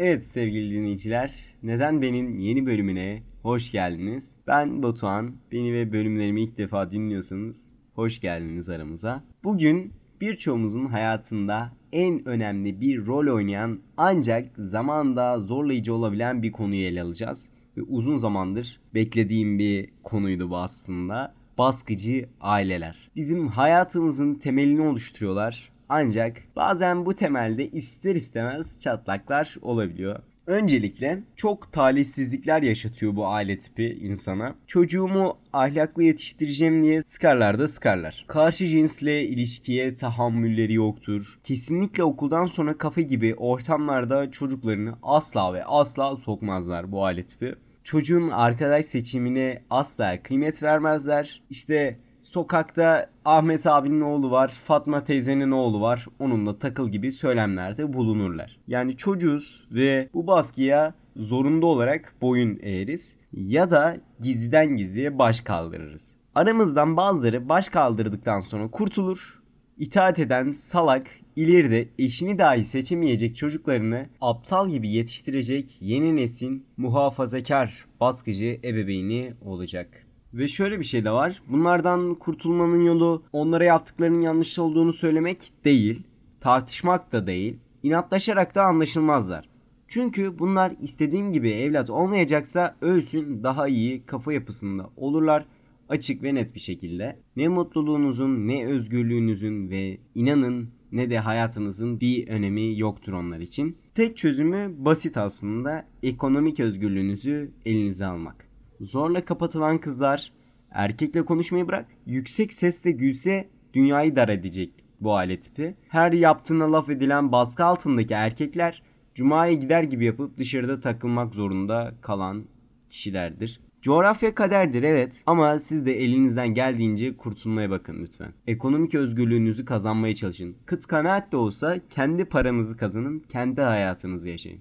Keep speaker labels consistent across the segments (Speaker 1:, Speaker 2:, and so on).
Speaker 1: Evet sevgili dinleyiciler, Neden Ben'in yeni bölümüne hoş geldiniz. Ben Batuhan, beni ve bölümlerimi ilk defa dinliyorsanız hoş geldiniz aramıza. Bugün birçoğumuzun hayatında en önemli bir rol oynayan ancak zamanda zorlayıcı olabilen bir konuyu ele alacağız. Ve uzun zamandır beklediğim bir konuydu bu aslında. Baskıcı aileler. Bizim hayatımızın temelini oluşturuyorlar ancak bazen bu temelde ister istemez çatlaklar olabiliyor. Öncelikle çok talihsizlikler yaşatıyor bu aile tipi insana. Çocuğumu ahlaklı yetiştireceğim diye sıkarlar da sıkarlar. Karşı cinsle ilişkiye tahammülleri yoktur. Kesinlikle okuldan sonra kafe gibi ortamlarda çocuklarını asla ve asla sokmazlar bu aile tipi. Çocuğun arkadaş seçimine asla kıymet vermezler. İşte sokakta Ahmet abinin oğlu var, Fatma teyzenin oğlu var. Onunla takıl gibi söylemlerde bulunurlar. Yani çocuğuz ve bu baskıya zorunda olarak boyun eğeriz ya da gizliden gizliye baş kaldırırız. Aramızdan bazıları baş kaldırdıktan sonra kurtulur. İtaat eden salak ileride eşini dahi seçemeyecek çocuklarını aptal gibi yetiştirecek yeni nesin muhafazakar baskıcı ebeveyni olacak. Ve şöyle bir şey de var. Bunlardan kurtulmanın yolu onlara yaptıklarının yanlış olduğunu söylemek değil. Tartışmak da değil. İnatlaşarak da anlaşılmazlar. Çünkü bunlar istediğim gibi evlat olmayacaksa ölsün daha iyi kafa yapısında olurlar açık ve net bir şekilde. Ne mutluluğunuzun ne özgürlüğünüzün ve inanın ne de hayatınızın bir önemi yoktur onlar için. Tek çözümü basit aslında ekonomik özgürlüğünüzü elinize almak. Zorla kapatılan kızlar erkekle konuşmayı bırak yüksek sesle gülse dünyayı dar edecek bu aile tipi. Her yaptığına laf edilen baskı altındaki erkekler cumaya gider gibi yapıp dışarıda takılmak zorunda kalan kişilerdir. Coğrafya kaderdir evet ama siz de elinizden geldiğince kurtulmaya bakın lütfen. Ekonomik özgürlüğünüzü kazanmaya çalışın. Kıt kanaat de olsa kendi paranızı kazanın, kendi hayatınızı yaşayın.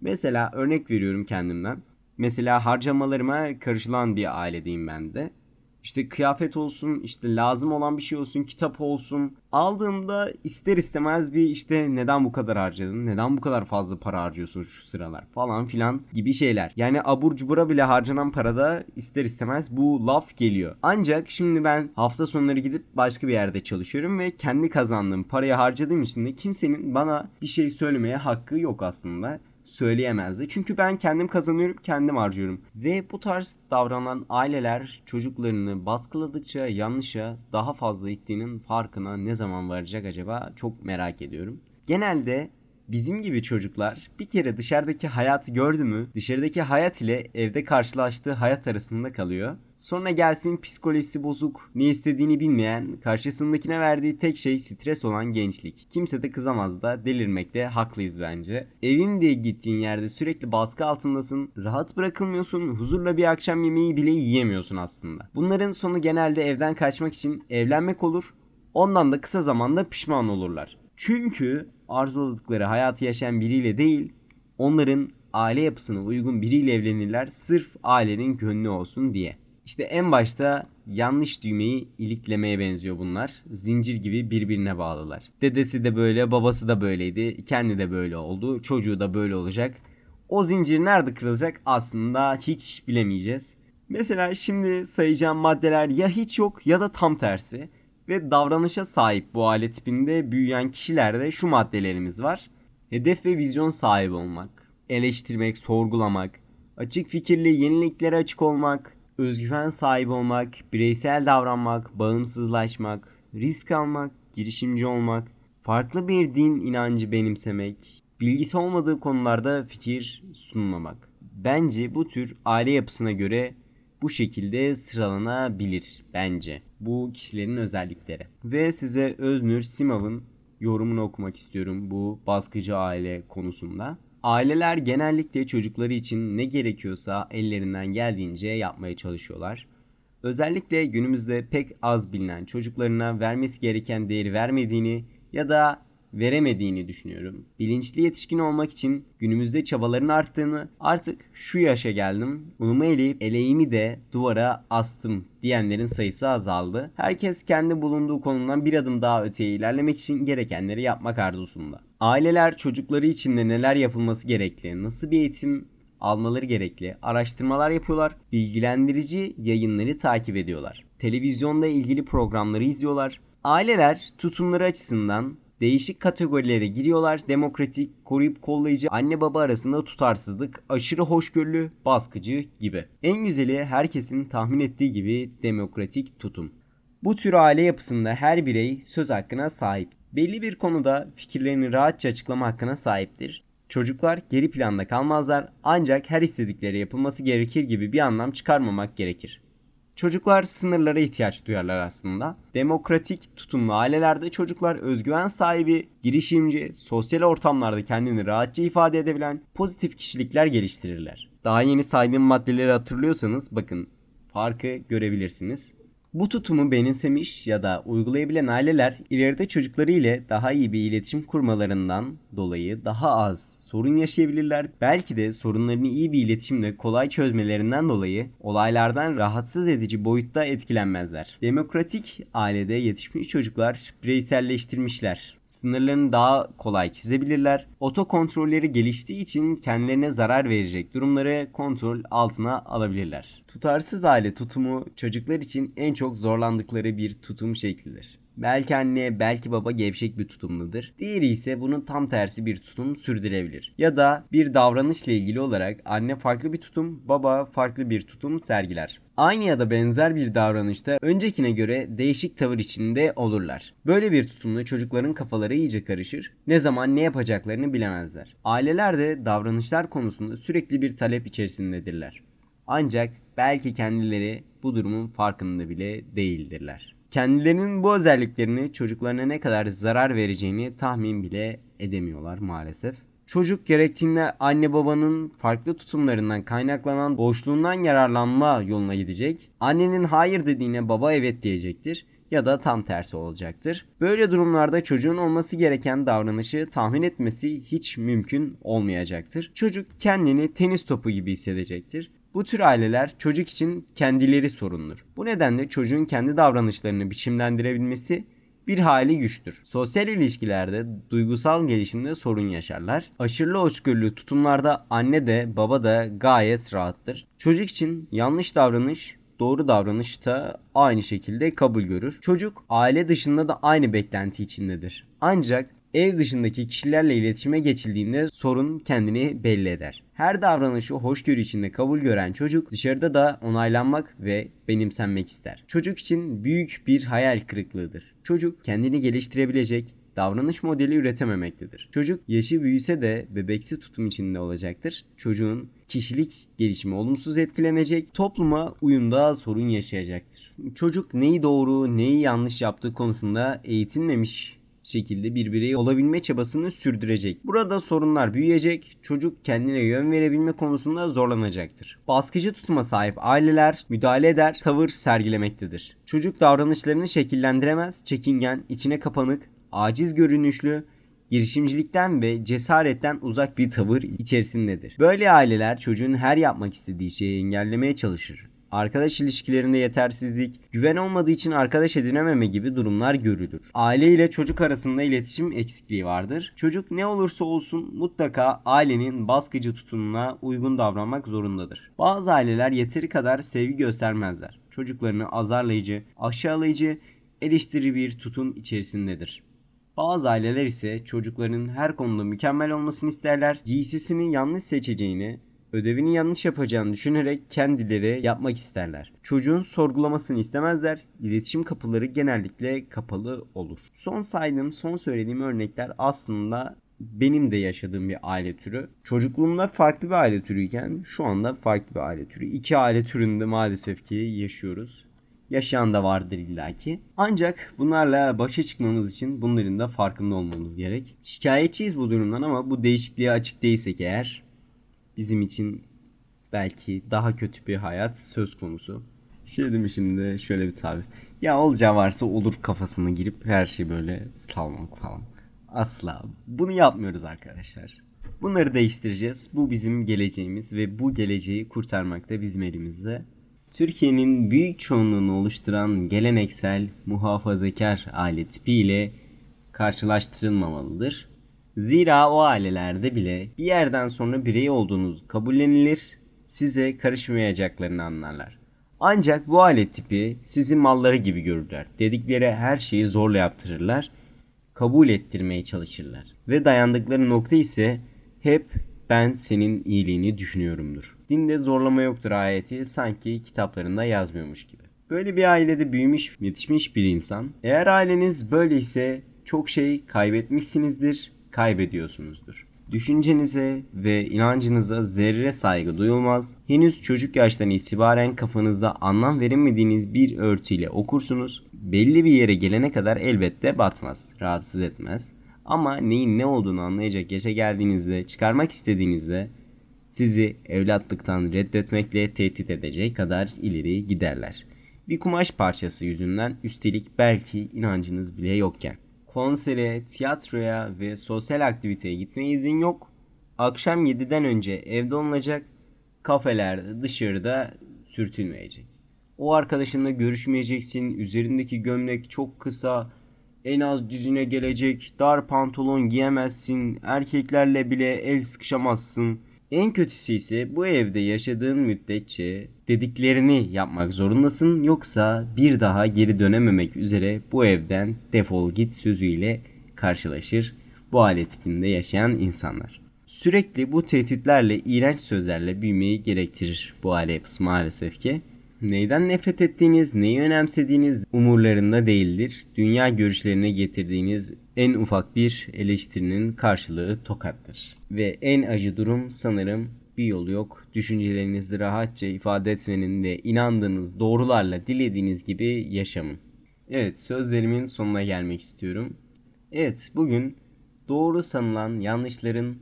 Speaker 1: Mesela örnek veriyorum kendimden. Mesela harcamalarıma karışılan bir ailedeyim ben de. İşte kıyafet olsun, işte lazım olan bir şey olsun, kitap olsun. Aldığımda ister istemez bir işte neden bu kadar harcadın, neden bu kadar fazla para harcıyorsun şu sıralar falan filan gibi şeyler. Yani abur cubura bile harcanan parada ister istemez bu laf geliyor. Ancak şimdi ben hafta sonları gidip başka bir yerde çalışıyorum ve kendi kazandığım parayı harcadığım için de kimsenin bana bir şey söylemeye hakkı yok aslında söyleyemezdi. Çünkü ben kendim kazanıyorum, kendim harcıyorum. Ve bu tarz davranan aileler çocuklarını baskıladıkça yanlışa daha fazla ittiğinin farkına ne zaman varacak acaba çok merak ediyorum. Genelde bizim gibi çocuklar bir kere dışarıdaki hayatı gördü mü dışarıdaki hayat ile evde karşılaştığı hayat arasında kalıyor. Sonra gelsin psikolojisi bozuk, ne istediğini bilmeyen, karşısındakine verdiği tek şey stres olan gençlik. Kimse de kızamaz da delirmekte haklıyız bence. Evin diye gittiğin yerde sürekli baskı altındasın, rahat bırakılmıyorsun, huzurla bir akşam yemeği bile yiyemiyorsun aslında. Bunların sonu genelde evden kaçmak için evlenmek olur. Ondan da kısa zamanda pişman olurlar. Çünkü arzuladıkları hayatı yaşayan biriyle değil, onların aile yapısına uygun biriyle evlenirler sırf ailenin gönlü olsun diye. İşte en başta yanlış düğmeyi iliklemeye benziyor bunlar. Zincir gibi birbirine bağlılar. Dedesi de böyle, babası da böyleydi. Kendi de böyle oldu. Çocuğu da böyle olacak. O zincir nerede kırılacak aslında hiç bilemeyeceğiz. Mesela şimdi sayacağım maddeler ya hiç yok ya da tam tersi. Ve davranışa sahip bu aile tipinde büyüyen kişilerde şu maddelerimiz var. Hedef ve vizyon sahibi olmak, eleştirmek, sorgulamak, açık fikirli yeniliklere açık olmak, özgüven sahibi olmak, bireysel davranmak, bağımsızlaşmak, risk almak, girişimci olmak, farklı bir din inancı benimsemek, bilgisi olmadığı konularda fikir sunmamak. Bence bu tür aile yapısına göre bu şekilde sıralanabilir bence. Bu kişilerin özellikleri. Ve size Öznür Simav'ın yorumunu okumak istiyorum bu baskıcı aile konusunda. Aileler genellikle çocukları için ne gerekiyorsa ellerinden geldiğince yapmaya çalışıyorlar. Özellikle günümüzde pek az bilinen çocuklarına vermesi gereken değeri vermediğini ya da veremediğini düşünüyorum. Bilinçli yetişkin olmak için günümüzde çabaların arttığını, artık şu yaşa geldim, unumu eleyip eleğimi de duvara astım diyenlerin sayısı azaldı. Herkes kendi bulunduğu konumdan bir adım daha öteye ilerlemek için gerekenleri yapmak arzusunda. Aileler çocukları için de neler yapılması gerekli, nasıl bir eğitim almaları gerekli, araştırmalar yapıyorlar, bilgilendirici yayınları takip ediyorlar. Televizyonda ilgili programları izliyorlar. Aileler tutumları açısından değişik kategorilere giriyorlar. Demokratik, koruyup kollayıcı, anne baba arasında tutarsızlık, aşırı hoşgörülü, baskıcı gibi. En güzeli herkesin tahmin ettiği gibi demokratik tutum. Bu tür aile yapısında her birey söz hakkına sahip. Belli bir konuda fikirlerini rahatça açıklama hakkına sahiptir. Çocuklar geri planda kalmazlar ancak her istedikleri yapılması gerekir gibi bir anlam çıkarmamak gerekir. Çocuklar sınırlara ihtiyaç duyarlar aslında. Demokratik tutumlu ailelerde çocuklar özgüven sahibi, girişimci, sosyal ortamlarda kendini rahatça ifade edebilen pozitif kişilikler geliştirirler. Daha yeni saydığım maddeleri hatırlıyorsanız bakın farkı görebilirsiniz. Bu tutumu benimsemiş ya da uygulayabilen aileler ileride çocukları ile daha iyi bir iletişim kurmalarından dolayı daha az sorun yaşayabilirler. Belki de sorunlarını iyi bir iletişimle kolay çözmelerinden dolayı olaylardan rahatsız edici boyutta etkilenmezler. Demokratik ailede yetişmiş çocuklar bireyselleştirmişler sınırlarını daha kolay çizebilirler. Otokontrolleri geliştiği için kendilerine zarar verecek durumları kontrol altına alabilirler. Tutarsız aile tutumu çocuklar için en çok zorlandıkları bir tutum şeklidir. Belki anne, belki baba gevşek bir tutumludur. Diğeri ise bunun tam tersi bir tutum sürdürebilir. Ya da bir davranışla ilgili olarak anne farklı bir tutum, baba farklı bir tutum sergiler. Aynı ya da benzer bir davranışta öncekine göre değişik tavır içinde olurlar. Böyle bir tutumda çocukların kafaları iyice karışır, ne zaman ne yapacaklarını bilemezler. Aileler de davranışlar konusunda sürekli bir talep içerisindedirler. Ancak belki kendileri bu durumun farkında bile değildirler kendilerinin bu özelliklerini çocuklarına ne kadar zarar vereceğini tahmin bile edemiyorlar maalesef. Çocuk gerektiğinde anne babanın farklı tutumlarından kaynaklanan boşluğundan yararlanma yoluna gidecek. Annenin hayır dediğine baba evet diyecektir ya da tam tersi olacaktır. Böyle durumlarda çocuğun olması gereken davranışı tahmin etmesi hiç mümkün olmayacaktır. Çocuk kendini tenis topu gibi hissedecektir bu tür aileler çocuk için kendileri sorundur. Bu nedenle çocuğun kendi davranışlarını biçimlendirebilmesi bir hali güçtür. Sosyal ilişkilerde duygusal gelişimde sorun yaşarlar. Aşırı hoşgörülü tutumlarda anne de baba da gayet rahattır. Çocuk için yanlış davranış doğru davranış da aynı şekilde kabul görür. Çocuk aile dışında da aynı beklenti içindedir. Ancak Ev dışındaki kişilerle iletişime geçildiğinde sorun kendini belli eder. Her davranışı hoşgörü içinde kabul gören çocuk dışarıda da onaylanmak ve benimsenmek ister. Çocuk için büyük bir hayal kırıklığıdır. Çocuk kendini geliştirebilecek, davranış modeli üretememektedir. Çocuk yaşı büyüse de bebeksi tutum içinde olacaktır. Çocuğun kişilik gelişimi olumsuz etkilenecek, topluma uyumda sorun yaşayacaktır. Çocuk neyi doğru, neyi yanlış yaptığı konusunda eğitilmemiş şekilde bir birey olabilme çabasını sürdürecek. Burada sorunlar büyüyecek, çocuk kendine yön verebilme konusunda zorlanacaktır. Baskıcı tutuma sahip aileler müdahale eder, tavır sergilemektedir. Çocuk davranışlarını şekillendiremez, çekingen, içine kapanık, aciz görünüşlü, girişimcilikten ve cesaretten uzak bir tavır içerisindedir. Böyle aileler çocuğun her yapmak istediği şeyi engellemeye çalışır arkadaş ilişkilerinde yetersizlik, güven olmadığı için arkadaş edinememe gibi durumlar görülür. Aile ile çocuk arasında iletişim eksikliği vardır. Çocuk ne olursa olsun mutlaka ailenin baskıcı tutumuna uygun davranmak zorundadır. Bazı aileler yeteri kadar sevgi göstermezler. Çocuklarını azarlayıcı, aşağılayıcı, eleştiri bir tutum içerisindedir. Bazı aileler ise çocukların her konuda mükemmel olmasını isterler. Giysisini yanlış seçeceğini, ödevini yanlış yapacağını düşünerek kendileri yapmak isterler. Çocuğun sorgulamasını istemezler. İletişim kapıları genellikle kapalı olur. Son saydığım, son söylediğim örnekler aslında benim de yaşadığım bir aile türü. Çocukluğumda farklı bir aile türüyken şu anda farklı bir aile türü. İki aile türünde maalesef ki yaşıyoruz. Yaşayan da vardır illaki. Ancak bunlarla başa çıkmamız için bunların da farkında olmamız gerek. Şikayetçiyiz bu durumdan ama bu değişikliğe açık değilsek eğer bizim için belki daha kötü bir hayat söz konusu. Şey dedim şimdi şöyle bir tabir. Ya olacağı varsa olur kafasına girip her şeyi böyle salmak falan. Asla. Bunu yapmıyoruz arkadaşlar. Bunları değiştireceğiz. Bu bizim geleceğimiz ve bu geleceği kurtarmak da bizim elimizde. Türkiye'nin büyük çoğunluğunu oluşturan geleneksel muhafazakar aile tipi ile karşılaştırılmamalıdır. Zira o ailelerde bile bir yerden sonra birey olduğunuz kabullenilir, size karışmayacaklarını anlarlar. Ancak bu aile tipi sizi malları gibi görürler. Dedikleri her şeyi zorla yaptırırlar, kabul ettirmeye çalışırlar. Ve dayandıkları nokta ise hep ben senin iyiliğini düşünüyorumdur. Dinde zorlama yoktur ayeti sanki kitaplarında yazmıyormuş gibi. Böyle bir ailede büyümüş, yetişmiş bir insan. Eğer aileniz böyleyse çok şey kaybetmişsinizdir, kaybediyorsunuzdur. Düşüncenize ve inancınıza zerre saygı duyulmaz. Henüz çocuk yaştan itibaren kafanızda anlam veremediğiniz bir örtüyle okursunuz. Belli bir yere gelene kadar elbette batmaz, rahatsız etmez. Ama neyin ne olduğunu anlayacak yaşa geldiğinizde, çıkarmak istediğinizde sizi evlatlıktan reddetmekle tehdit edecek kadar ileri giderler. Bir kumaş parçası yüzünden üstelik belki inancınız bile yokken. Konsere, tiyatroya ve sosyal aktiviteye gitmeye izin yok. Akşam 7'den önce evde olunacak, kafelerde, dışarıda sürtünmeyecek. O arkadaşınla görüşmeyeceksin, üzerindeki gömlek çok kısa, en az dizine gelecek, dar pantolon giyemezsin, erkeklerle bile el sıkışamazsın. En kötüsü ise bu evde yaşadığın müddetçe dediklerini yapmak zorundasın yoksa bir daha geri dönememek üzere bu evden defol git sözüyle karşılaşır bu aile tipinde yaşayan insanlar. Sürekli bu tehditlerle, iğrenç sözlerle büyümeyi gerektirir bu aile yapısı maalesef ki. Neyden nefret ettiğiniz, neyi önemsediğiniz umurlarında değildir. Dünya görüşlerine getirdiğiniz en ufak bir eleştirinin karşılığı tokattır. Ve en acı durum sanırım bir yolu yok. Düşüncelerinizi rahatça ifade etmenin ve inandığınız doğrularla dilediğiniz gibi yaşamın. Evet sözlerimin sonuna gelmek istiyorum. Evet bugün doğru sanılan yanlışların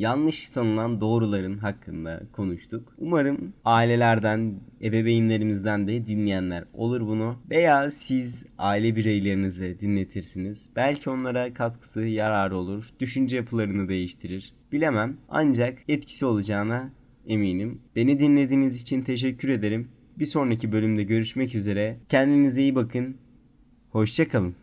Speaker 1: yanlış sanılan doğruların hakkında konuştuk. Umarım ailelerden, ebeveynlerimizden de dinleyenler olur bunu. Veya siz aile bireylerinize dinletirsiniz. Belki onlara katkısı yararı olur. Düşünce yapılarını değiştirir. Bilemem ancak etkisi olacağına eminim. Beni dinlediğiniz için teşekkür ederim. Bir sonraki bölümde görüşmek üzere. Kendinize iyi bakın. Hoşçakalın.